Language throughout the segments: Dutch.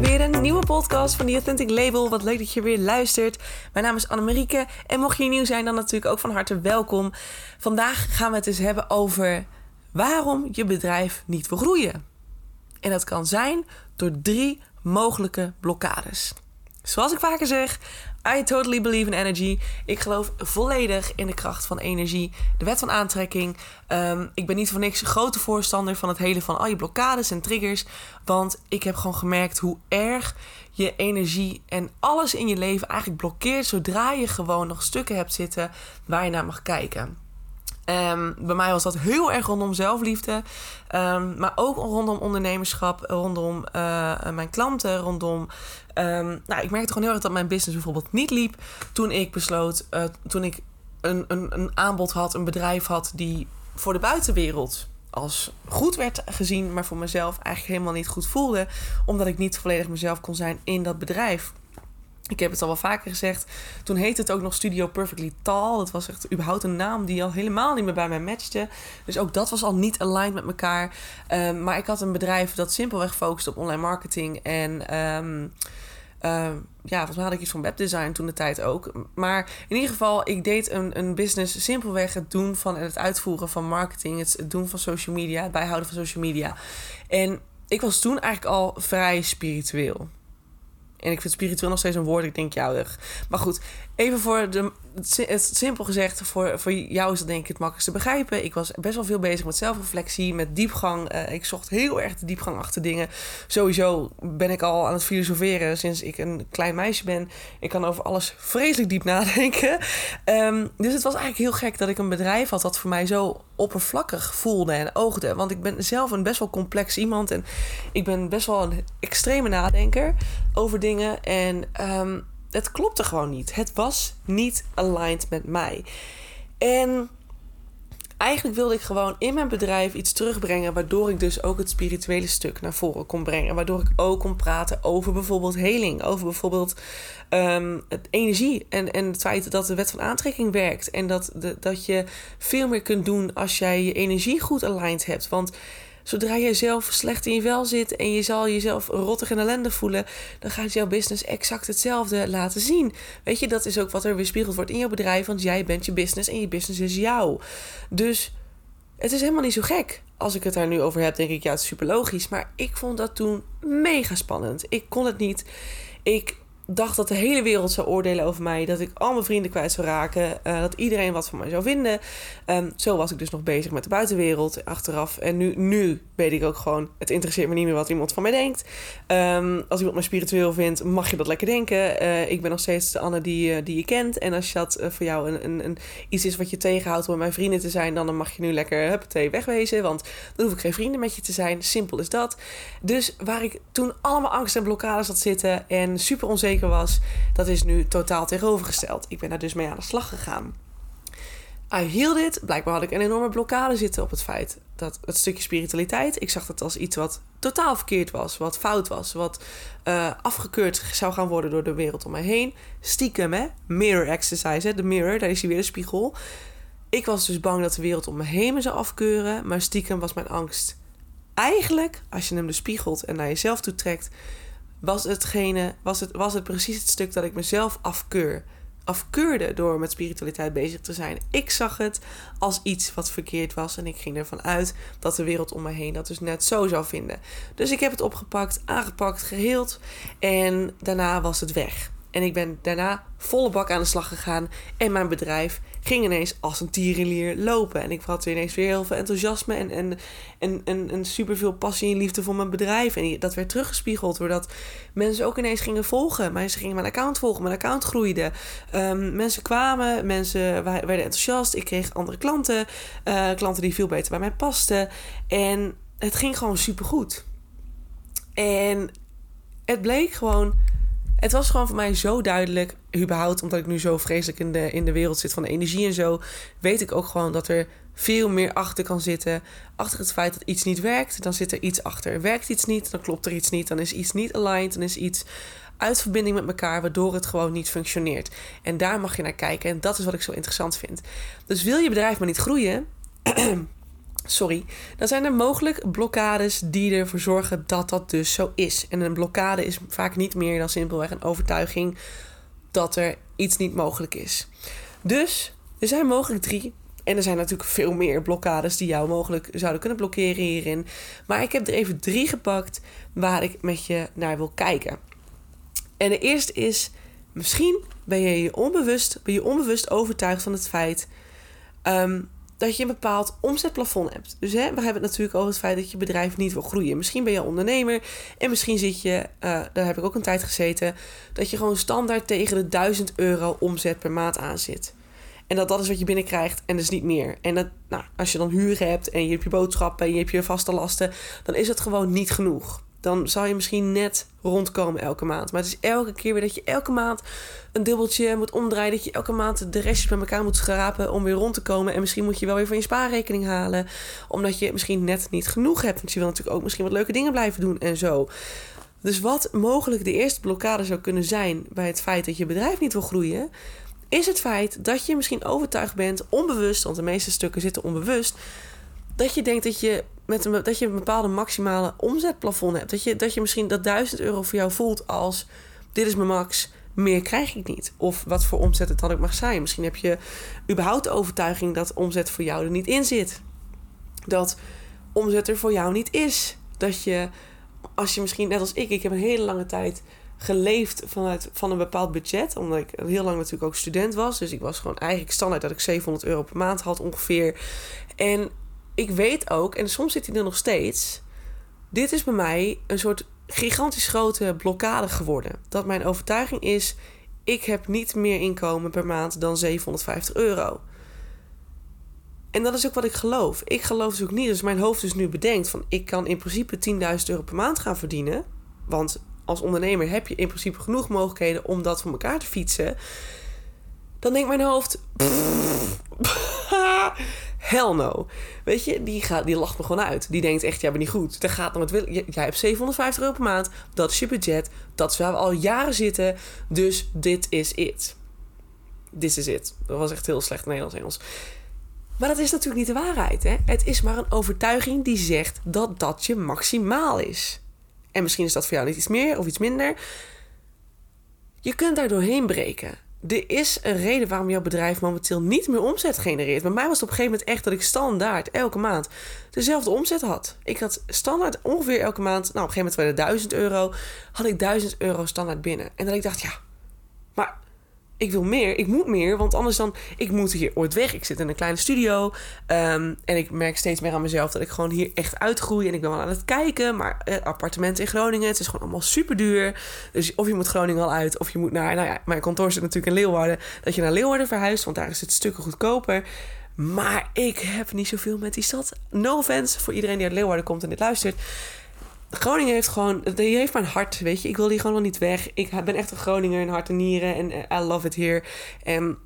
weer een nieuwe podcast van The Authentic Label. Wat leuk dat je weer luistert. Mijn naam is Annemarieke en mocht je nieuw zijn, dan natuurlijk ook van harte welkom. Vandaag gaan we het eens hebben over waarom je bedrijf niet wil groeien. En dat kan zijn door drie mogelijke blokkades. Zoals ik vaker zeg, I totally believe in energy. Ik geloof volledig in de kracht van energie, de wet van aantrekking. Um, ik ben niet voor niks grote voorstander van het hele van al je blokkades en triggers. Want ik heb gewoon gemerkt hoe erg je energie en alles in je leven eigenlijk blokkeert zodra je gewoon nog stukken hebt zitten waar je naar mag kijken. Um, bij mij was dat heel erg rondom zelfliefde. Um, maar ook rondom ondernemerschap, rondom uh, mijn klanten, rondom. Um, nou, ik merkte gewoon heel erg dat mijn business bijvoorbeeld niet liep. Toen ik besloot, uh, toen ik een, een, een aanbod had, een bedrijf had die voor de buitenwereld als goed werd gezien, maar voor mezelf eigenlijk helemaal niet goed voelde, omdat ik niet volledig mezelf kon zijn in dat bedrijf. Ik heb het al wel vaker gezegd. Toen heette het ook nog Studio Perfectly Tall. Dat was echt überhaupt een naam die al helemaal niet meer bij mij matchte. Dus ook dat was al niet aligned met elkaar. Um, maar ik had een bedrijf dat simpelweg focust op online marketing. En um, uh, ja, volgens mij had ik iets van webdesign toen de tijd ook. Maar in ieder geval, ik deed een, een business simpelweg het doen van het uitvoeren van marketing. Het doen van social media, het bijhouden van social media. En ik was toen eigenlijk al vrij spiritueel. En ik vind spiritueel nog steeds een woord. Ik denk jouwig. Maar goed, even voor de, simpel gezegd. Voor, voor jou is dat denk ik het makkelijkste begrijpen. Ik was best wel veel bezig met zelfreflectie, met diepgang. Uh, ik zocht heel erg de diepgang achter dingen. Sowieso ben ik al aan het filosoferen sinds ik een klein meisje ben. Ik kan over alles vreselijk diep nadenken. Um, dus het was eigenlijk heel gek dat ik een bedrijf had dat voor mij zo oppervlakkig voelde en oogde. Want ik ben zelf een best wel complex iemand. En ik ben best wel een extreme nadenker over dingen. En um, het klopte gewoon niet. Het was niet aligned met mij. En eigenlijk wilde ik gewoon in mijn bedrijf iets terugbrengen. Waardoor ik dus ook het spirituele stuk naar voren kon brengen. Waardoor ik ook kon praten over bijvoorbeeld heling. Over bijvoorbeeld um, het energie. En, en het feit dat de wet van aantrekking werkt. En dat, de, dat je veel meer kunt doen als jij je energie goed aligned hebt. Want Zodra je zelf slecht in je vel zit en je zal jezelf rottig en ellende voelen, dan gaat jouw business exact hetzelfde laten zien. Weet je, dat is ook wat er weerspiegeld wordt in jouw bedrijf, want jij bent je business en je business is jou. Dus het is helemaal niet zo gek. Als ik het daar nu over heb, denk ik, ja, het is super logisch. Maar ik vond dat toen mega spannend. Ik kon het niet. Ik dacht dat de hele wereld zou oordelen over mij. Dat ik al mijn vrienden kwijt zou raken. Uh, dat iedereen wat van mij zou vinden. Um, zo was ik dus nog bezig met de buitenwereld achteraf. En nu, nu weet ik ook gewoon... Het interesseert me niet meer wat iemand van mij denkt. Um, als iemand mij spiritueel vindt, mag je dat lekker denken. Uh, ik ben nog steeds de Anne die, uh, die je kent. En als dat voor jou een, een, een, iets is wat je tegenhoudt om mijn vrienden te zijn... dan mag je nu lekker huppatee wegwezen. Want dan hoef ik geen vrienden met je te zijn. Simpel is dat. Dus waar ik toen allemaal angst en blokkades had zitten... en super onzeker was, dat is nu totaal tegenovergesteld. Ik ben daar dus mee aan de slag gegaan. I healed it. Blijkbaar had ik een enorme blokkade zitten op het feit dat het stukje spiritualiteit. Ik zag dat als iets wat totaal verkeerd was, wat fout was, wat uh, afgekeurd zou gaan worden door de wereld om mij heen. Stiekem, hè? Mirror exercise, hè? De mirror, daar is hij weer de spiegel. Ik was dus bang dat de wereld om me heen me zou afkeuren, maar stiekem was mijn angst. Eigenlijk, als je hem dus spiegelt en naar jezelf toe trekt, was, hetgene, was, het, was het precies het stuk dat ik mezelf afkeur. Afkeurde door met spiritualiteit bezig te zijn. Ik zag het als iets wat verkeerd was. En ik ging ervan uit dat de wereld om me heen dat dus net zo zou vinden. Dus ik heb het opgepakt, aangepakt, geheeld. En daarna was het weg. En ik ben daarna volle bak aan de slag gegaan. En mijn bedrijf ging ineens als een tierenlier lopen. En ik had ineens weer heel veel enthousiasme en, en, en, en, en super veel passie en liefde voor mijn bedrijf. En dat werd teruggespiegeld doordat mensen ook ineens gingen volgen. Mensen gingen mijn account volgen, mijn account groeide. Um, mensen kwamen, mensen werden enthousiast. Ik kreeg andere klanten, uh, klanten die veel beter bij mij pasten. En het ging gewoon super goed. En het bleek gewoon het was gewoon voor mij zo duidelijk, überhaupt omdat ik nu zo vreselijk in de, in de wereld zit van de energie en zo, weet ik ook gewoon dat er veel meer achter kan zitten. Achter het feit dat iets niet werkt, dan zit er iets achter. Werkt iets niet, dan klopt er iets niet, dan is iets niet aligned, dan is iets uit verbinding met elkaar, waardoor het gewoon niet functioneert. En daar mag je naar kijken en dat is wat ik zo interessant vind. Dus wil je bedrijf maar niet groeien, Sorry, dan zijn er mogelijk blokkades die ervoor zorgen dat dat dus zo is. En een blokkade is vaak niet meer dan simpelweg een overtuiging dat er iets niet mogelijk is. Dus er zijn mogelijk drie. En er zijn natuurlijk veel meer blokkades die jou mogelijk zouden kunnen blokkeren hierin. Maar ik heb er even drie gepakt waar ik met je naar wil kijken. En de eerste is, misschien ben je je onbewust, ben je onbewust overtuigd van het feit ehm, dat je een bepaald omzetplafond hebt. Dus hè, we hebben het natuurlijk over het feit dat je bedrijf niet wil groeien. Misschien ben je ondernemer en misschien zit je, uh, daar heb ik ook een tijd gezeten, dat je gewoon standaard tegen de 1000 euro omzet per maand aan zit. En dat dat is wat je binnenkrijgt en dus niet meer. En dat, nou, als je dan huur hebt en je hebt je boodschappen en je hebt je vaste lasten, dan is het gewoon niet genoeg dan zou je misschien net rondkomen elke maand. Maar het is elke keer weer dat je elke maand een dubbeltje moet omdraaien. Dat je elke maand de restjes bij elkaar moet schrapen om weer rond te komen. En misschien moet je wel weer van je spaarrekening halen. Omdat je misschien net niet genoeg hebt. Want je wil natuurlijk ook misschien wat leuke dingen blijven doen en zo. Dus wat mogelijk de eerste blokkade zou kunnen zijn bij het feit dat je bedrijf niet wil groeien, is het feit dat je misschien overtuigd bent, onbewust, want de meeste stukken zitten onbewust, dat je denkt dat je met een, dat je een bepaalde maximale omzetplafond hebt. Dat je, dat je misschien dat 1000 euro voor jou voelt als dit is mijn max, meer krijg ik niet. Of wat voor omzet het dan ook mag zijn. Misschien heb je überhaupt de overtuiging dat omzet voor jou er niet in zit. Dat omzet er voor jou niet is. Dat je, als je misschien net als ik, ik heb een hele lange tijd geleefd vanuit van een bepaald budget. Omdat ik heel lang natuurlijk ook student was. Dus ik was gewoon eigenlijk standaard dat ik 700 euro per maand had ongeveer. En ik weet ook, en soms zit hij er nog steeds. Dit is bij mij een soort gigantisch grote blokkade geworden. Dat mijn overtuiging is: ik heb niet meer inkomen per maand dan 750 euro. En dat is ook wat ik geloof. Ik geloof dus ook niet, dus mijn hoofd dus nu bedenkt van ik kan in principe 10.000 euro per maand gaan verdienen. Want als ondernemer heb je in principe genoeg mogelijkheden om dat voor elkaar te fietsen. Dan denkt mijn hoofd. Hell no. Weet je, die, gaat, die lacht me gewoon uit. Die denkt echt, jij bent niet goed. Dat gaat nog het Jij hebt 750 euro per maand. Dat is je budget. Dat is waar we al jaren zitten. Dus dit is it. This is it. Dat was echt heel slecht Nederlands-Engels. Maar dat is natuurlijk niet de waarheid. Hè? Het is maar een overtuiging die zegt dat dat je maximaal is. En misschien is dat voor jou niet iets meer of iets minder. Je kunt daar doorheen breken er is een reden waarom jouw bedrijf momenteel niet meer omzet genereert. Bij mij was het op een gegeven moment echt dat ik standaard elke maand dezelfde omzet had. Ik had standaard ongeveer elke maand, nou op een gegeven moment de 1000 euro, had ik 1000 euro standaard binnen. En dat ik dacht, ja, maar ik wil meer, ik moet meer, want anders dan, ik moet hier ooit weg. Ik zit in een kleine studio um, en ik merk steeds meer aan mezelf dat ik gewoon hier echt uitgroei. En ik ben wel aan het kijken, maar uh, appartement in Groningen, het is gewoon allemaal super duur. Dus of je moet Groningen al uit, of je moet naar, nou ja, mijn kantoor zit natuurlijk in Leeuwarden, dat je naar Leeuwarden verhuist, want daar is het stukken goedkoper. Maar ik heb niet zoveel met die stad. No offense voor iedereen die uit Leeuwarden komt en dit luistert. Groningen heeft gewoon, die heeft mijn hart, weet je. Ik wil die gewoon nog niet weg. Ik ben echt een Groninger in hart en nieren en eh, I love it here. En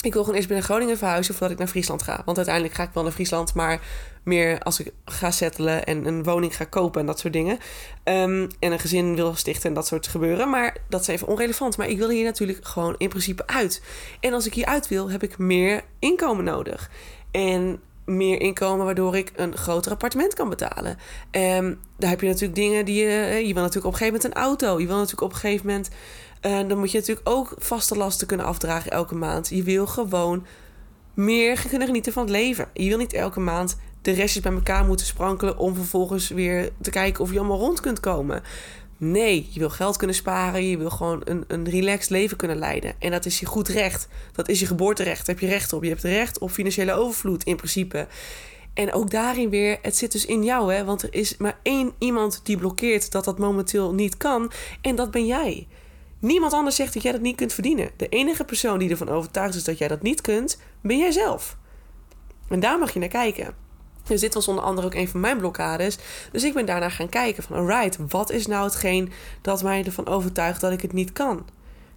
ik wil gewoon eerst binnen Groningen verhuizen voordat ik naar Friesland ga. Want uiteindelijk ga ik wel naar Friesland, maar meer als ik ga settelen en een woning ga kopen en dat soort dingen. Um, en een gezin wil stichten en dat soort gebeuren. Maar dat is even onrelevant. Maar ik wil hier natuurlijk gewoon in principe uit. En als ik hier uit wil, heb ik meer inkomen nodig. En meer inkomen, waardoor ik een groter appartement kan betalen. En daar heb je natuurlijk dingen die je. Eh, je wil natuurlijk op een gegeven moment een auto. Je wil natuurlijk op een gegeven moment. Uh, dan moet je natuurlijk ook vaste lasten kunnen afdragen elke maand. Je wil gewoon meer genieten van het leven. Je wil niet elke maand de restjes bij elkaar moeten sprankelen om vervolgens weer te kijken of je allemaal rond kunt komen. Nee, je wil geld kunnen sparen. Je wil gewoon een, een relaxed leven kunnen leiden. En dat is je goed recht. Dat is je geboorterecht. Daar heb je recht op. Je hebt recht op financiële overvloed in principe. En ook daarin weer, het zit dus in jou, hè? Want er is maar één iemand die blokkeert dat dat momenteel niet kan. En dat ben jij. Niemand anders zegt dat jij dat niet kunt verdienen. De enige persoon die ervan overtuigd is dat jij dat niet kunt, ben jij zelf. En daar mag je naar kijken. Dus dit was onder andere ook een van mijn blokkades. Dus ik ben daarna gaan kijken van, alright, wat is nou hetgeen dat mij ervan overtuigt dat ik het niet kan?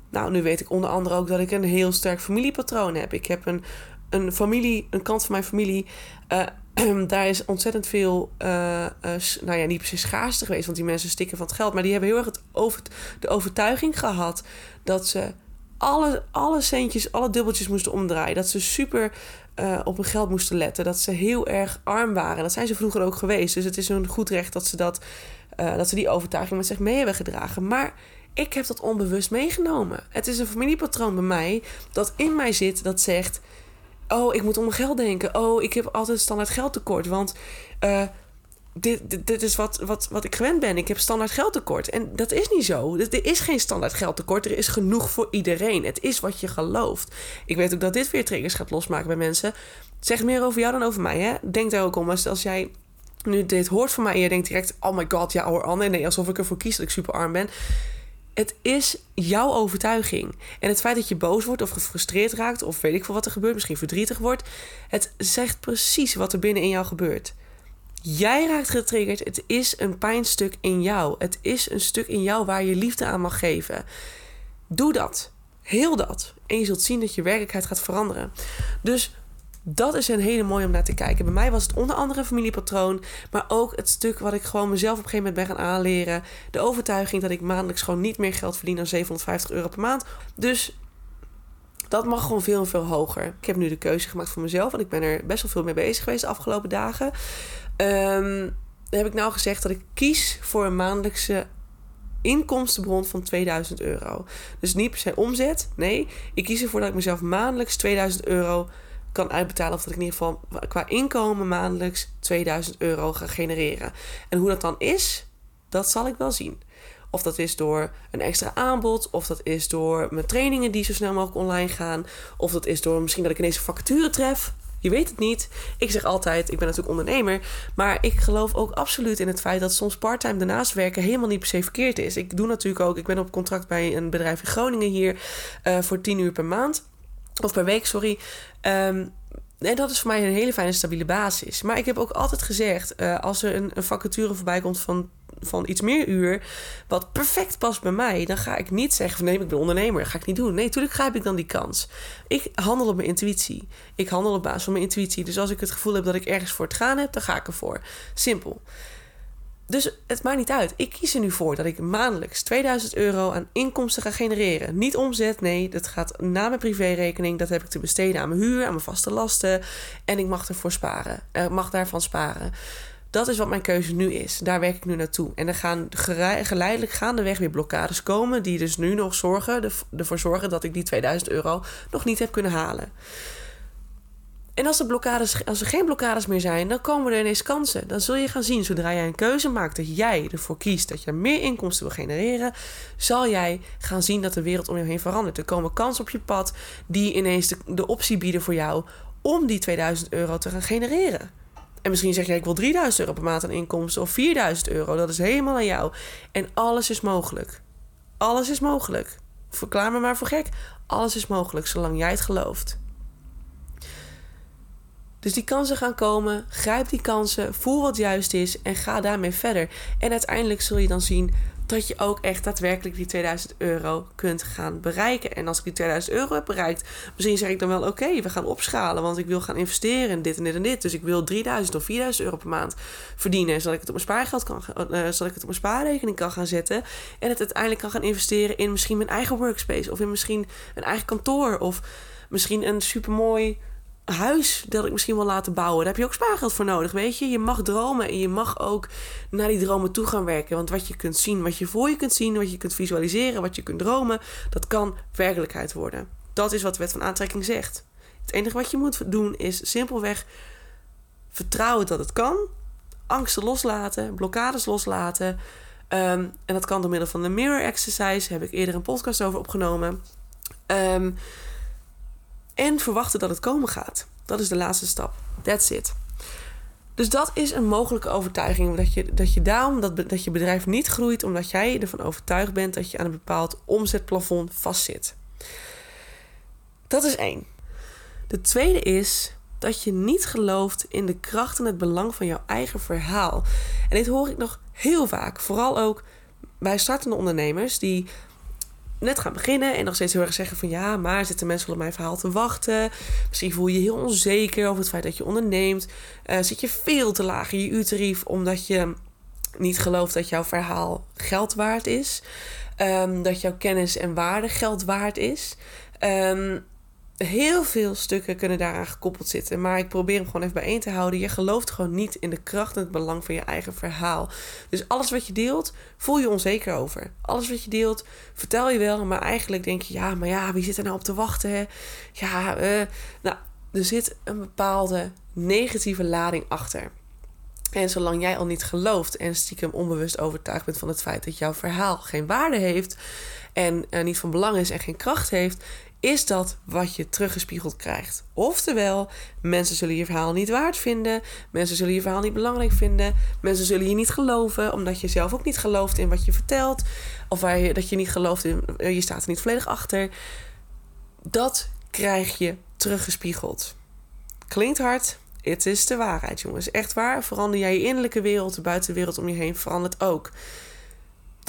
Nou, nu weet ik onder andere ook dat ik een heel sterk familiepatroon heb. Ik heb een, een familie, een kant van mijn familie, uh, daar is ontzettend veel, uh, uh, nou ja, niet precies schaarste geweest, want die mensen stikken van het geld. Maar die hebben heel erg het over, de overtuiging gehad dat ze alle, alle centjes, alle dubbeltjes moesten omdraaien. Dat ze super uh, op hun geld moesten letten. Dat ze heel erg arm waren. Dat zijn ze vroeger ook geweest. Dus het is een goed recht dat ze, dat, uh, dat ze die overtuiging met zich mee hebben gedragen. Maar ik heb dat onbewust meegenomen. Het is een familiepatroon bij mij dat in mij zit dat zegt: Oh, ik moet om mijn geld denken. Oh, ik heb altijd standaard geldtekort. Want uh, dit, dit, is wat, wat, wat ik gewend ben. Ik heb standaard geldtekort. En dat is niet zo. Er is geen standaard geldtekort. Er is genoeg voor iedereen. Het is wat je gelooft. Ik weet ook dat dit weer triggers gaat losmaken bij mensen. Zeg meer over jou dan over mij. Hè? Denk daar ook om. Als, jij nu dit hoort van mij en je denkt direct... Oh my god, ja hoor, Anne. Nee, alsof ik ervoor kies dat ik super arm ben. Het is jouw overtuiging. En het feit dat je boos wordt of gefrustreerd raakt... of weet ik veel wat er gebeurt, misschien verdrietig wordt... het zegt precies wat er binnen in jou gebeurt. Jij raakt getriggerd. Het is een pijnstuk in jou. Het is een stuk in jou waar je liefde aan mag geven. Doe dat. Heel dat. En je zult zien dat je werkelijkheid gaat veranderen. Dus dat is een hele mooie om naar te kijken. Bij mij was het onder andere familiepatroon. Maar ook het stuk wat ik gewoon mezelf op een gegeven moment ben gaan aanleren. De overtuiging dat ik maandelijks gewoon niet meer geld verdien dan 750 euro per maand. Dus dat mag gewoon veel en veel hoger. Ik heb nu de keuze gemaakt voor mezelf. En ik ben er best wel veel mee bezig geweest de afgelopen dagen. Um, heb ik nou gezegd dat ik kies voor een maandelijkse inkomstenbron van 2000 euro. Dus niet per se omzet. Nee, ik kies ervoor dat ik mezelf maandelijks 2000 euro kan uitbetalen. Of dat ik in ieder geval qua inkomen maandelijks 2000 euro ga genereren. En hoe dat dan is, dat zal ik wel zien. Of dat is door een extra aanbod. Of dat is door mijn trainingen die zo snel mogelijk online gaan. Of dat is door misschien dat ik ineens een vacature tref. Je weet het niet. Ik zeg altijd, ik ben natuurlijk ondernemer. Maar ik geloof ook absoluut in het feit dat soms parttime daarnaast werken helemaal niet per se verkeerd is. Ik doe natuurlijk ook, ik ben op contract bij een bedrijf in Groningen hier uh, voor 10 uur per maand. Of per week, sorry. En dat is voor mij een hele fijne stabiele basis. Maar ik heb ook altijd gezegd, uh, als er een, een vacature voorbij komt van van iets meer uur, wat perfect past bij mij, dan ga ik niet zeggen van nee, ik ben ondernemer, dat ga ik niet doen. Nee, natuurlijk grijp ik dan die kans. Ik handel op mijn intuïtie. Ik handel op basis van mijn intuïtie. Dus als ik het gevoel heb dat ik ergens voor het gaan heb, dan ga ik ervoor. Simpel. Dus het maakt niet uit. Ik kies er nu voor dat ik maandelijks 2000 euro aan inkomsten ga genereren. Niet omzet, nee, dat gaat naar mijn privérekening. Dat heb ik te besteden aan mijn huur, aan mijn vaste lasten. En ik mag ervoor sparen. Ik eh, mag daarvan sparen. Dat is wat mijn keuze nu is. Daar werk ik nu naartoe. En er gaan geleidelijk gaandeweg weer blokkades komen... die dus nu nog zorgen, ervoor zorgen dat ik die 2000 euro nog niet heb kunnen halen. En als er, blokkades, als er geen blokkades meer zijn, dan komen er ineens kansen. Dan zul je gaan zien, zodra jij een keuze maakt dat jij ervoor kiest dat je meer inkomsten wil genereren, zal jij gaan zien dat de wereld om je heen verandert. Er komen kansen op je pad die ineens de, de optie bieden voor jou om die 2000 euro te gaan genereren. En misschien zeg jij, ik wil 3000 euro per maand aan inkomsten of 4000 euro. Dat is helemaal aan jou. En alles is mogelijk. Alles is mogelijk. Verklaar me maar voor gek. Alles is mogelijk, zolang jij het gelooft. Dus die kansen gaan komen. Grijp die kansen. Voel wat juist is. En ga daarmee verder. En uiteindelijk zul je dan zien dat je ook echt daadwerkelijk die 2000 euro kunt gaan bereiken. En als ik die 2000 euro heb bereikt, misschien zeg ik dan wel: oké, we gaan opschalen, want ik wil gaan investeren in dit en dit en dit. Dus ik wil 3000 of 4000 euro per maand verdienen, zodat ik het op mijn spaargeld kan, uh, zodat ik het op mijn spaarrekening kan gaan zetten en het uiteindelijk kan gaan investeren in misschien mijn eigen workspace of in misschien een eigen kantoor of misschien een supermooi huis dat ik misschien wil laten bouwen. Daar heb je ook spaargeld voor nodig, weet je. Je mag dromen en je mag ook naar die dromen toe gaan werken. Want wat je kunt zien, wat je voor je kunt zien, wat je kunt visualiseren, wat je kunt dromen, dat kan werkelijkheid worden. Dat is wat de wet van aantrekking zegt. Het enige wat je moet doen is simpelweg vertrouwen dat het kan. Angsten loslaten, blokkades loslaten. Ehm, en dat kan door middel van de mirror exercise. Heb ik eerder een podcast over opgenomen. Um, en verwachten dat het komen gaat. Dat is de laatste stap. That's it. Dus dat is een mogelijke overtuiging. Dat je, dat je daarom dat, dat je bedrijf niet groeit, omdat jij ervan overtuigd bent dat je aan een bepaald omzetplafond vastzit. Dat is één. De tweede is dat je niet gelooft in de kracht en het belang van jouw eigen verhaal. En dit hoor ik nog heel vaak, vooral ook bij startende ondernemers die net gaan beginnen en nog steeds heel erg zeggen van ja, maar zitten mensen op mijn verhaal te wachten? Misschien voel je je heel onzeker over het feit dat je onderneemt. Uh, zit je veel te laag in je uurtarief omdat je niet gelooft dat jouw verhaal geld waard is. Ehm, dat jouw kennis en waarde geld waard is. Um, heel veel stukken kunnen daaraan gekoppeld zitten. Maar ik probeer hem gewoon even bijeen te houden. Je gelooft gewoon niet in de kracht en het belang van je eigen verhaal. Dus alles wat je deelt, voel je onzeker over. Alles wat je deelt, vertel je wel. Maar eigenlijk denk je, ja, maar ja, wie zit er nou op te wachten? Hè? Ja, uh, nou, er zit een bepaalde negatieve lading achter. En zolang jij al niet gelooft en stiekem onbewust overtuigd bent van het feit dat jouw verhaal geen waarde heeft en uh, niet van belang is en geen kracht heeft, is dat wat je teruggespiegeld krijgt. Oftewel, mensen zullen je verhaal niet waard vinden, mensen zullen je verhaal niet belangrijk vinden, mensen zullen je niet geloven, omdat je zelf ook niet gelooft in wat je vertelt, of dat je niet gelooft in, eh, je staat er niet volledig achter. Dat krijg je teruggespiegeld. Klinkt hard, het is de waarheid, jongens. Echt waar. Verander jij je innerlijke wereld, de buitenwereld om je heen verandert ook.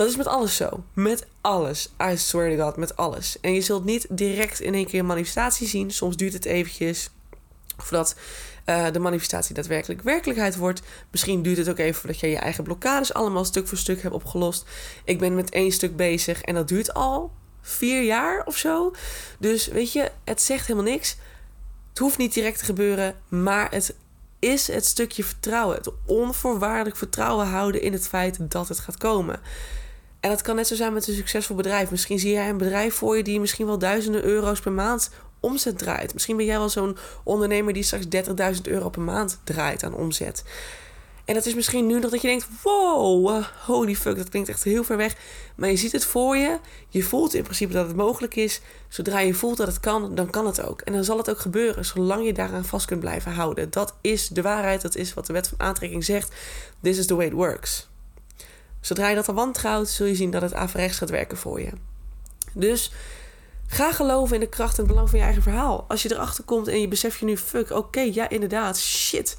Dat is met alles zo. Met alles. I swear to God, met alles. En je zult niet direct in één keer een manifestatie zien. Soms duurt het eventjes voordat uh, de manifestatie daadwerkelijk werkelijkheid wordt. Misschien duurt het ook even voordat je je eigen blokkades allemaal stuk voor stuk hebt opgelost. Ik ben met één stuk bezig en dat duurt al vier jaar of zo. Dus weet je, het zegt helemaal niks. Het hoeft niet direct te gebeuren, maar het is het stukje vertrouwen. Het onvoorwaardelijk vertrouwen houden in het feit dat het gaat komen. En dat kan net zo zijn met een succesvol bedrijf. Misschien zie jij een bedrijf voor je die misschien wel duizenden euro's per maand omzet draait. Misschien ben jij wel zo'n ondernemer die straks 30.000 euro per maand draait aan omzet. En dat is misschien nu nog dat je denkt: wow, uh, holy fuck, dat klinkt echt heel ver weg. Maar je ziet het voor je. Je voelt in principe dat het mogelijk is. Zodra je voelt dat het kan, dan kan het ook. En dan zal het ook gebeuren, zolang je daaraan vast kunt blijven houden. Dat is de waarheid, dat is wat de wet van aantrekking zegt. This is the way it works. Zodra je dat al wantrouwt, zul je zien dat het averechts gaat werken voor je. Dus ga geloven in de kracht en het belang van je eigen verhaal. Als je erachter komt en je beseft je nu, fuck, oké, ja, inderdaad, shit.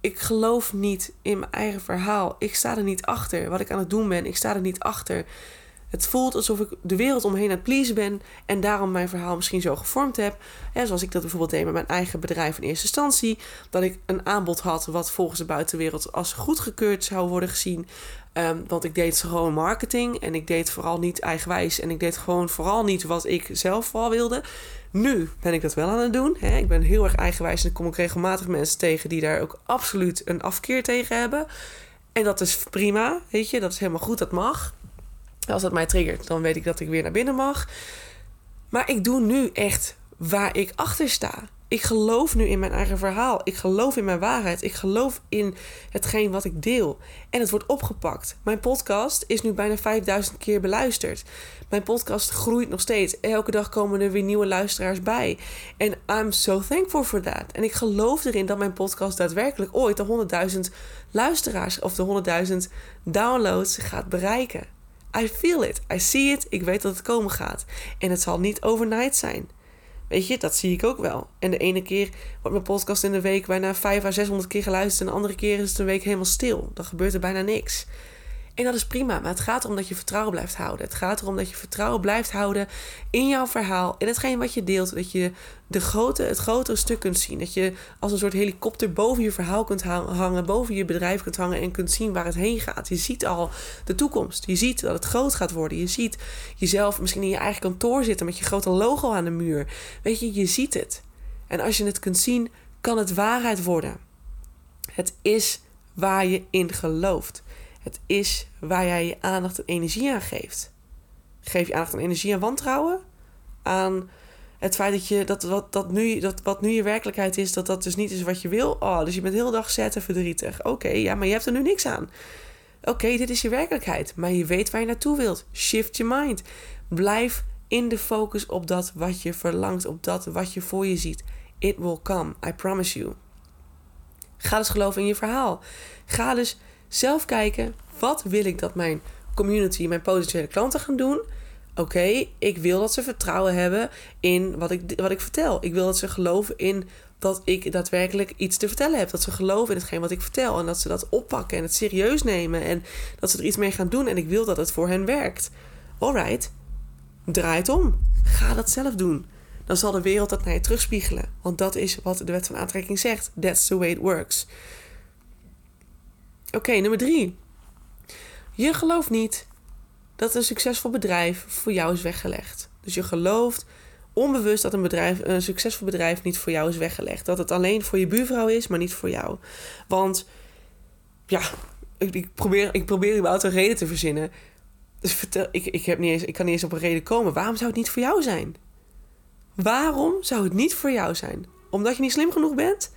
Ik geloof niet in mijn eigen verhaal. Ik sta er niet achter wat ik aan het doen ben. Ik sta er niet achter. Het voelt alsof ik de wereld omheen aan het pleasen ben en daarom mijn verhaal misschien zo gevormd heb. Zoals ik dat bijvoorbeeld deed met mijn eigen bedrijf in eerste instantie. Dat ik een aanbod had wat volgens de buitenwereld als goedgekeurd zou worden gezien. Um, want ik deed gewoon marketing en ik deed vooral niet eigenwijs en ik deed gewoon vooral niet wat ik zelf vooral wilde. Nu ben ik dat wel aan het doen. Hè. Ik ben heel erg eigenwijs en dan kom ik regelmatig mensen tegen die daar ook absoluut een afkeer tegen hebben. En dat is prima, weet je, dat is helemaal goed, dat mag. Als dat mij triggert, dan weet ik dat ik weer naar binnen mag. Maar ik doe nu echt waar ik achter sta. Ik geloof nu in mijn eigen verhaal. Ik geloof in mijn waarheid. Ik geloof in hetgeen wat ik deel. En het wordt opgepakt. Mijn podcast is nu bijna 5000 keer beluisterd. Mijn podcast groeit nog steeds. Elke dag komen er weer nieuwe luisteraars bij. En I'm so thankful for that. En ik geloof erin dat mijn podcast daadwerkelijk ooit de 100.000 luisteraars of de 100.000 downloads gaat bereiken. I feel it. I see it. Ik weet dat het komen gaat. En het zal niet overnight zijn. Weet je, dat zie ik ook wel. En de ene keer wordt mijn podcast in de week bijna 5 à 600 keer geluisterd. En de andere keer is het een week helemaal stil. Dan gebeurt er bijna niks. En dat is prima, maar het gaat erom dat je vertrouwen blijft houden. Het gaat erom dat je vertrouwen blijft houden in jouw verhaal, in hetgeen wat je deelt. Dat je de grote, het grotere stuk kunt zien. Dat je als een soort helikopter boven je verhaal kunt hangen, boven je bedrijf kunt hangen en kunt zien waar het heen gaat. Je ziet al de toekomst. Je ziet dat het groot gaat worden. Je ziet jezelf misschien in je eigen kantoor zitten met je grote logo aan de muur. Weet je, je ziet het. En als je het kunt zien, kan het waarheid worden. Het is waar je in gelooft. Het is waar jij je aandacht en energie aan geeft. Geef je aandacht en energie aan wantrouwen? Aan het feit dat, je, dat, wat, dat, nu, dat wat nu je werkelijkheid is, dat dat dus niet is wat je wil. Oh, dus je bent heel dag zet en verdrietig. Oké, ja, maar je hebt er nu niks aan. Oké, dit is je werkelijkheid, maar je weet waar je naartoe wilt. Shift je mind. Blijf in de focus op dat wat je verlangt, op dat wat je voor je ziet. It will come, I promise you. Ga dus geloven in je verhaal. Ga dus zelf kijken, wat wil ik dat mijn community, mijn potentiële klanten gaan doen? Oké, ik wil dat ze vertrouwen hebben in wat ik, wat ik vertel. Ik wil dat ze geloven in dat ik daadwerkelijk iets te vertellen heb. Dat ze geloven in hetgeen wat ik vertel. En dat ze dat oppakken en het serieus nemen. En dat ze er iets mee gaan doen. En ik wil dat het voor hen werkt. Alright, draai het om. Ga dat zelf doen. Dan zal de wereld dat naar je terugspiegelen. Want dat is wat de wet van aantrekking zegt. That's the way it works. Oké, nummer drie. Je gelooft niet dat een succesvol bedrijf voor jou is weggelegd. Dus je gelooft onbewust dat een, bedrijf, een succesvol bedrijf niet voor jou is weggelegd. Dat het alleen voor je buurvrouw is, maar niet voor jou. Want ja, ik, ik probeer, ik probeer überhaupt een reden te verzinnen. Dus vertel, ik, ik, heb niet eens, ik kan niet eens op een reden komen. Waarom zou het niet voor jou zijn? Waarom zou het niet voor jou zijn? Omdat je niet slim genoeg bent?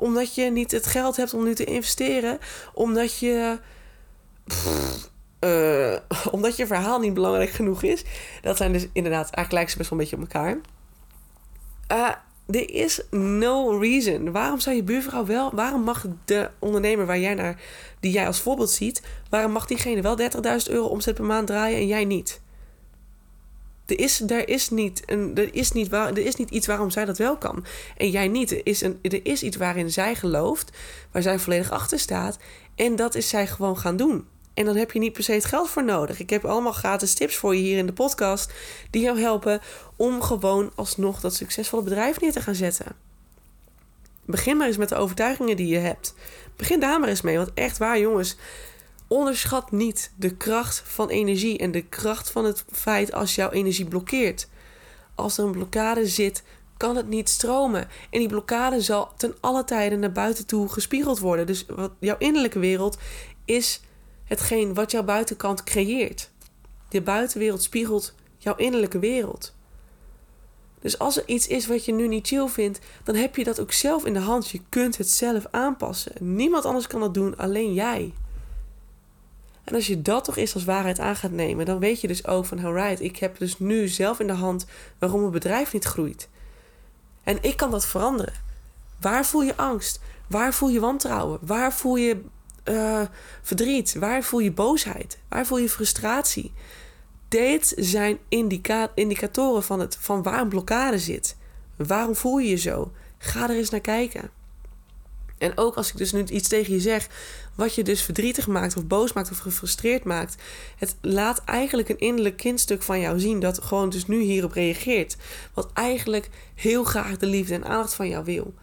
Omdat je niet het geld hebt om nu te investeren? Omdat je. Uh, omdat je verhaal niet belangrijk genoeg is. Dat zijn dus inderdaad, eigenlijk lijken ze best wel een beetje op elkaar. Uh, er is no reason. Waarom zou je buurvrouw wel... Waarom mag de ondernemer waar jij naar, die jij als voorbeeld ziet... waarom mag diegene wel 30.000 euro omzet per maand draaien en jij niet? Er is, er, is niet een, er, is niet waar, er is niet iets waarom zij dat wel kan. En jij niet. Er is, een, er is iets waarin zij gelooft, waar zij volledig achter staat. En dat is zij gewoon gaan doen. En dan heb je niet per se het geld voor nodig. Ik heb allemaal gratis tips voor je hier in de podcast. Die jou helpen om gewoon alsnog dat succesvolle bedrijf neer te gaan zetten. Begin maar eens met de overtuigingen die je hebt. Begin daar maar eens mee. Want echt waar, jongens. Onderschat niet de kracht van energie en de kracht van het feit als jouw energie blokkeert. Als er een blokkade zit, kan het niet stromen. En die blokkade zal ten alle tijden naar buiten toe gespiegeld worden. Dus wat jouw innerlijke wereld is hetgeen wat jouw buitenkant creëert. De buitenwereld spiegelt jouw innerlijke wereld. Dus als er iets is wat je nu niet chill vindt, dan heb je dat ook zelf in de hand. Je kunt het zelf aanpassen. Niemand anders kan dat doen, alleen jij. En als je dat toch eens als waarheid aan gaat nemen, dan weet je dus ook van, alright, ik heb dus nu zelf in de hand waarom een bedrijf niet groeit. En ik kan dat veranderen. Waar voel je angst? Waar voel je wantrouwen? Waar voel je uh, verdriet? Waar voel je boosheid? Waar voel je frustratie? Dit zijn indica indicatoren van, het, van waar een blokkade zit. Waarom voel je je zo? Ga er eens naar kijken. En ook als ik dus nu iets tegen je zeg, wat je dus verdrietig maakt of boos maakt of gefrustreerd maakt, het laat eigenlijk een innerlijk kindstuk van jou zien dat gewoon dus nu hierop reageert. Wat eigenlijk heel graag de liefde en aandacht van jou wil.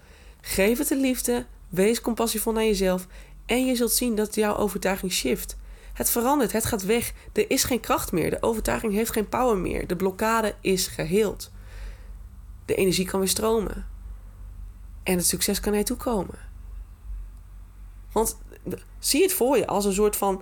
Geef het de liefde, wees compassievol naar jezelf en je zult zien dat jouw overtuiging shift. Het verandert, het gaat weg. Er is geen kracht meer. De overtuiging heeft geen power meer. De blokkade is geheeld. De energie kan weer stromen. En het succes kan naar toe komen. Want zie het voor je als een soort van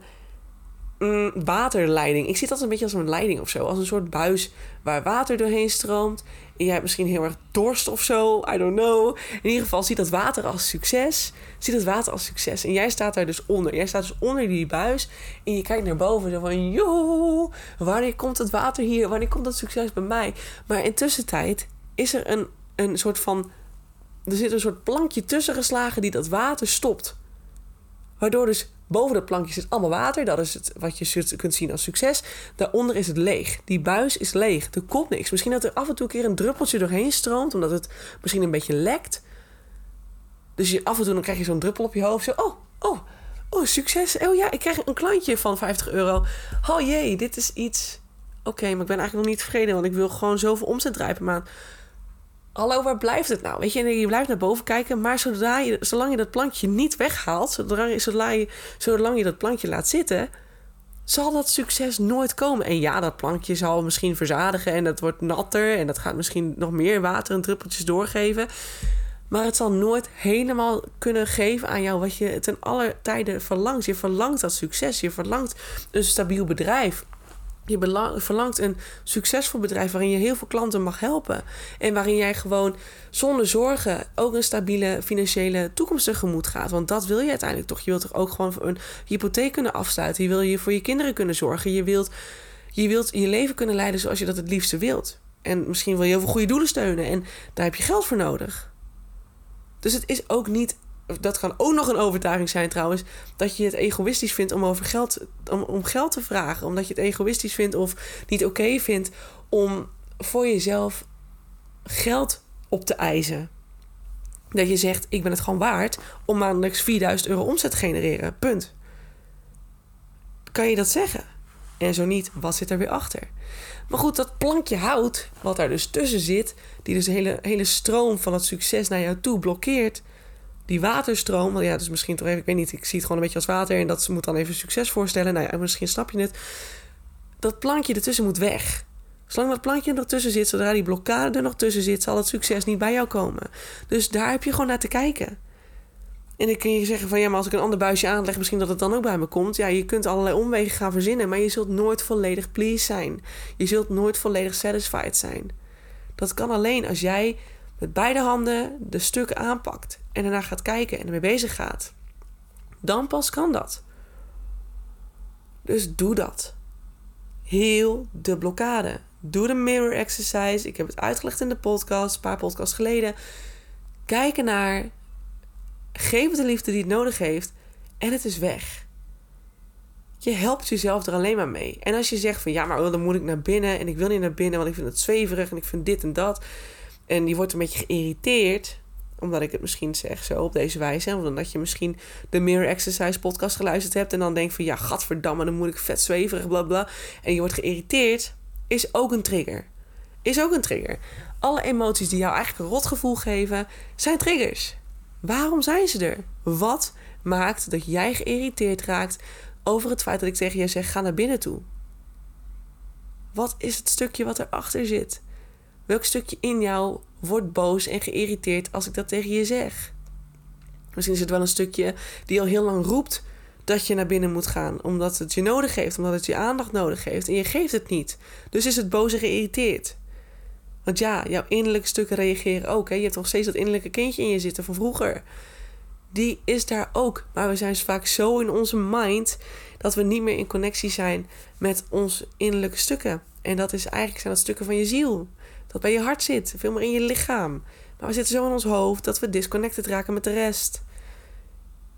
mm, waterleiding. Ik zie dat een beetje als een leiding of zo. Als een soort buis waar water doorheen stroomt. En jij hebt misschien heel erg dorst of zo. I don't know. In ieder geval ziet dat water als succes. Ziet dat water als succes. En jij staat daar dus onder. Jij staat dus onder die buis. En je kijkt naar boven. Zo van, joh, wanneer komt het water hier? Wanneer komt dat succes bij mij? Maar intussen tijd is er een, een soort van... Er zit een soort plankje tussen geslagen die dat water stopt. Waardoor dus boven dat plankje zit allemaal water. Dat is het, wat je kunt zien als succes. Daaronder is het leeg. Die buis is leeg. Er komt niks. Misschien dat er af en toe een keer een druppeltje doorheen stroomt. Omdat het misschien een beetje lekt. Dus je, af en toe dan krijg je zo'n druppel op je hoofd. Zo, oh, oh, oh, succes. Oh ja, ik krijg een klantje van 50 euro. Oh jee, dit is iets... Oké, maar ik ben eigenlijk nog niet tevreden. Want ik wil gewoon zoveel omzet draaien per maand hallo, waar blijft het nou? Weet je, je blijft naar boven kijken, maar zodra je, zolang je dat plankje niet weghaalt, zodra, je, zolang je dat plankje laat zitten, zal dat succes nooit komen. En ja, dat plankje zal misschien verzadigen en dat wordt natter en dat gaat misschien nog meer water en druppeltjes doorgeven. Maar het zal nooit helemaal kunnen geven aan jou wat je ten alle tijden verlangt. Je verlangt dat succes, je verlangt een stabiel bedrijf. Je verlangt een succesvol bedrijf waarin je heel veel klanten mag helpen. En waarin jij gewoon zonder zorgen ook een stabiele financiële toekomst tegemoet gaat. Want dat wil je uiteindelijk toch. Je wilt toch ook gewoon een hypotheek kunnen afsluiten. Je wil je voor je kinderen kunnen zorgen. Je wilt je, wilt je leven kunnen leiden zoals je dat het liefste wilt. En misschien wil je heel veel goede doelen steunen. En daar heb je geld voor nodig. Dus het is ook niet dat kan ook nog een overtuiging zijn trouwens, dat je het egoïstisch vindt om over geld, om, om geld te vragen. Omdat je het egoïstisch vindt of niet oké vindt om voor jezelf geld op te eisen. Dat je zegt, ik ben het gewoon waard om maandelijks 4000 euro omzet te genereren. Punt. Kan je dat zeggen? En zo niet, wat zit er weer achter? Maar goed, dat plankje hout, wat daar dus tussen zit, die dus de hele, hele stroom van het succes naar jou toe blokkeert, die waterstroom, ja, dus misschien toch even, ik weet niet, ik zie het gewoon een beetje als water en dat moet dan even succes voorstellen. Nou ja, misschien snap je het. dat plankje ertussen moet weg. Zolang dat plankje er nog tussen zit, zodra die blokkade er nog tussen zit, zal het succes niet bij jou komen. Dus daar heb je gewoon naar te kijken. En dan kun je zeggen van ja, maar als ik een ander buisje aanleg, misschien dat het dan ook bij me komt. Ja, je kunt allerlei omwegen gaan verzinnen, maar je zult nooit volledig pleased zijn. Je zult nooit volledig satisfied zijn. Dat kan alleen als jij met beide handen de stukken aanpakt en daarna gaat kijken en ermee bezig gaat. Dan pas kan dat. Dus doe dat. Heel de blokkade. Doe de mirror exercise. Ik heb het uitgelegd in de podcast, een paar podcasts geleden. Kijk ernaar. Geef het de liefde die het nodig heeft. En het is weg. Je helpt jezelf er alleen maar mee. En als je zegt van ja, maar dan moet ik naar binnen. En ik wil niet naar binnen, want ik vind het zweverig. En ik vind dit en dat. En je wordt een beetje geïrriteerd omdat ik het misschien zeg zo op deze wijze. Omdat je misschien de Mirror Exercise podcast geluisterd hebt. En dan denkt van ja, gadverdamme, dan moet ik vet zweverig, bla bla. En je wordt geïrriteerd. Is ook een trigger. Is ook een trigger. Alle emoties die jou eigenlijk een rotgevoel geven, zijn triggers. Waarom zijn ze er? Wat maakt dat jij geïrriteerd raakt over het feit dat ik tegen je zeg: ga naar binnen toe? Wat is het stukje wat erachter zit? Welk stukje in jou wordt boos en geïrriteerd als ik dat tegen je zeg? Misschien is het wel een stukje die al heel lang roept dat je naar binnen moet gaan, omdat het je nodig heeft, omdat het je aandacht nodig heeft en je geeft het niet. Dus is het boos en geïrriteerd. Want ja, jouw innerlijke stukken reageren ook. Hè? Je hebt nog steeds dat innerlijke kindje in je zitten van vroeger. Die is daar ook. Maar we zijn vaak zo in onze mind dat we niet meer in connectie zijn met onze innerlijke stukken. En dat is eigenlijk zijn dat stukken van je ziel dat bij je hart zit, veel meer in je lichaam. Maar we zitten zo in ons hoofd dat we disconnected raken met de rest.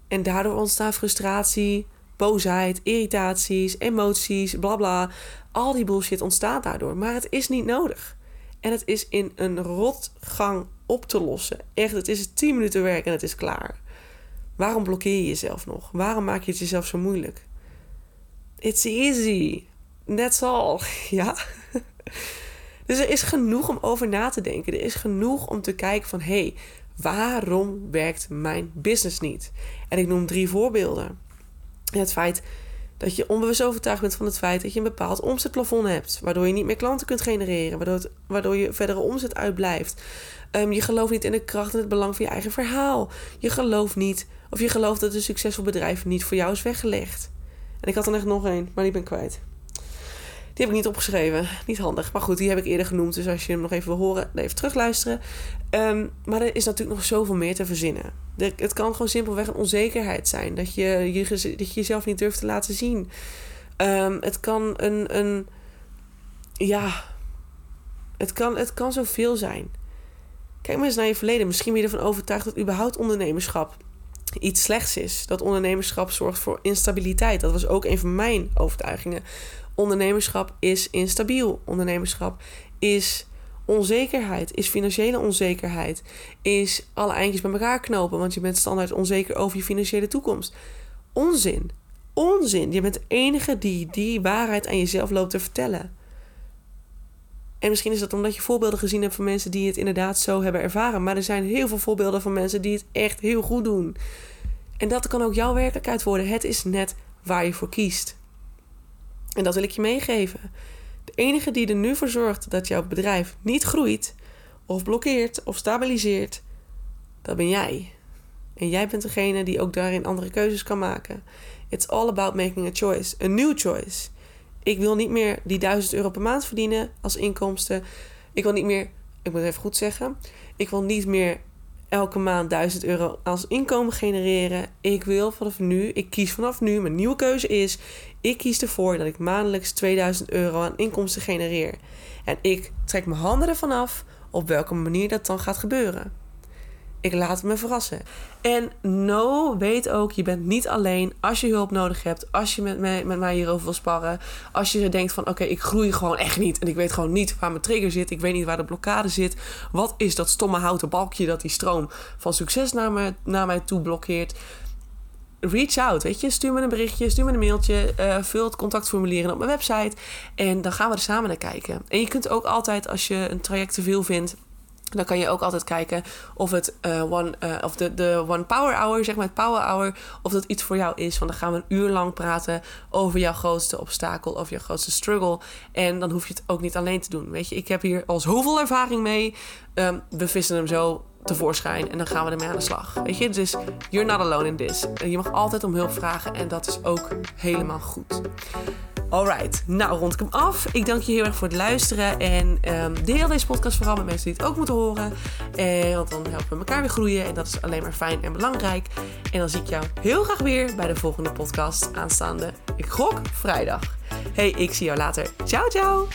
En daardoor ontstaat frustratie, boosheid, irritaties, emoties, bla bla. Al die bullshit ontstaat daardoor. Maar het is niet nodig. En het is in een rotgang op te lossen. Echt, het is 10 minuten werk en het is klaar. Waarom blokkeer je jezelf nog? Waarom maak je het jezelf zo moeilijk? It's easy. That's all. Ja. Dus er is genoeg om over na te denken. Er is genoeg om te kijken van... hé, hey, waarom werkt mijn business niet? En ik noem drie voorbeelden. Het feit dat je onbewust overtuigd bent van het feit... dat je een bepaald omzetplafond hebt... waardoor je niet meer klanten kunt genereren... waardoor, waardoor je verdere omzet uitblijft. Um, je gelooft niet in de kracht en het belang van je eigen verhaal. Je gelooft niet... of je gelooft dat een succesvol bedrijf niet voor jou is weggelegd. En ik had er echt nog één, maar die ben ik kwijt. Die heb ik niet opgeschreven. Niet handig. Maar goed, die heb ik eerder genoemd. Dus als je hem nog even wil horen, even terugluisteren. Um, maar er is natuurlijk nog zoveel meer te verzinnen. het kan gewoon simpelweg een onzekerheid zijn. Dat je, je, dat je jezelf niet durft te laten zien. Um, het kan een, een. Ja. Het kan, het kan zoveel zijn. Kijk maar eens naar je verleden. Misschien ben je ervan overtuigd dat überhaupt ondernemerschap iets slechts is. Dat ondernemerschap zorgt voor instabiliteit. Dat was ook een van mijn overtuigingen ondernemerschap is instabiel. Ondernemerschap is onzekerheid, is financiële onzekerheid, is alle eindjes bij elkaar knopen, want je bent standaard onzeker over je financiële toekomst. Onzin. Onzin. Je bent de enige die die waarheid aan jezelf loopt te vertellen. En misschien is dat omdat je voorbeelden gezien hebt van mensen die het inderdaad zo hebben ervaren. Maar er zijn heel veel voorbeelden van mensen die het echt heel goed doen. En dat kan ook jouw werkelijkheid worden. Het is net waar je voor kiest. En dat wil ik je meegeven. De enige die er nu voor zorgt dat jouw bedrijf niet groeit, of blokkeert, of stabiliseert, dat ben jij. En jij bent degene die ook daarin andere keuzes kan maken. It's all about making a choice, a new choice. Ik wil niet meer die 1000 euro per maand verdienen als inkomsten. Ik wil niet meer, ik moet het even goed zeggen, ik wil niet meer elke maand 1000 euro als inkomen genereren. Ik wil vanaf nu, ik kies vanaf nu, mijn nieuwe keuze is, ik kies ervoor dat ik maandelijks 2000 euro aan inkomsten genereer. En ik trek mijn handen ervan af op welke manier dat dan gaat gebeuren. Ik laat me verrassen. En no, weet ook, je bent niet alleen als je hulp nodig hebt. Als je met mij, met mij hierover wil sparren. Als je denkt van oké, ik groei gewoon echt niet. En ik weet gewoon niet waar mijn trigger zit. Ik weet niet waar de blokkade zit. Wat is dat stomme houten balkje dat die stroom van succes naar, me, naar mij toe blokkeert? Reach out, weet je. Stuur me een berichtje, stuur me een mailtje. Uh, vul het contactformulier in op mijn website. En dan gaan we er samen naar kijken. En je kunt ook altijd, als je een traject te veel vindt Dan kan je ook altijd kijken of het uh, one, uh, of de, de One Power Hour, zeg maar het Power Hour, of dat iets voor jou is. Want dan gaan we een uur lang praten over jouw grootste obstakel of jouw grootste struggle. En dan hoef je het ook niet alleen te doen. Weet je, ik heb hier al zoveel ervaring mee. Um, we vissen hem zo tevoorschijn en dan gaan we ermee aan de slag. Weet je, dus you're not alone in this. Je mag altijd om hulp vragen en dat is ook helemaal goed. Alright, nou rond ik hem af. Ik dank je heel erg voor het luisteren. En um, deel deze podcast vooral met mensen die het ook moeten horen. Eh, want dan helpen we elkaar weer groeien. En dat is alleen maar fijn en belangrijk. En dan zie ik jou heel graag weer bij de volgende podcast aanstaande. Ik gok vrijdag. Hey, ik zie jou later. Ciao, ciao.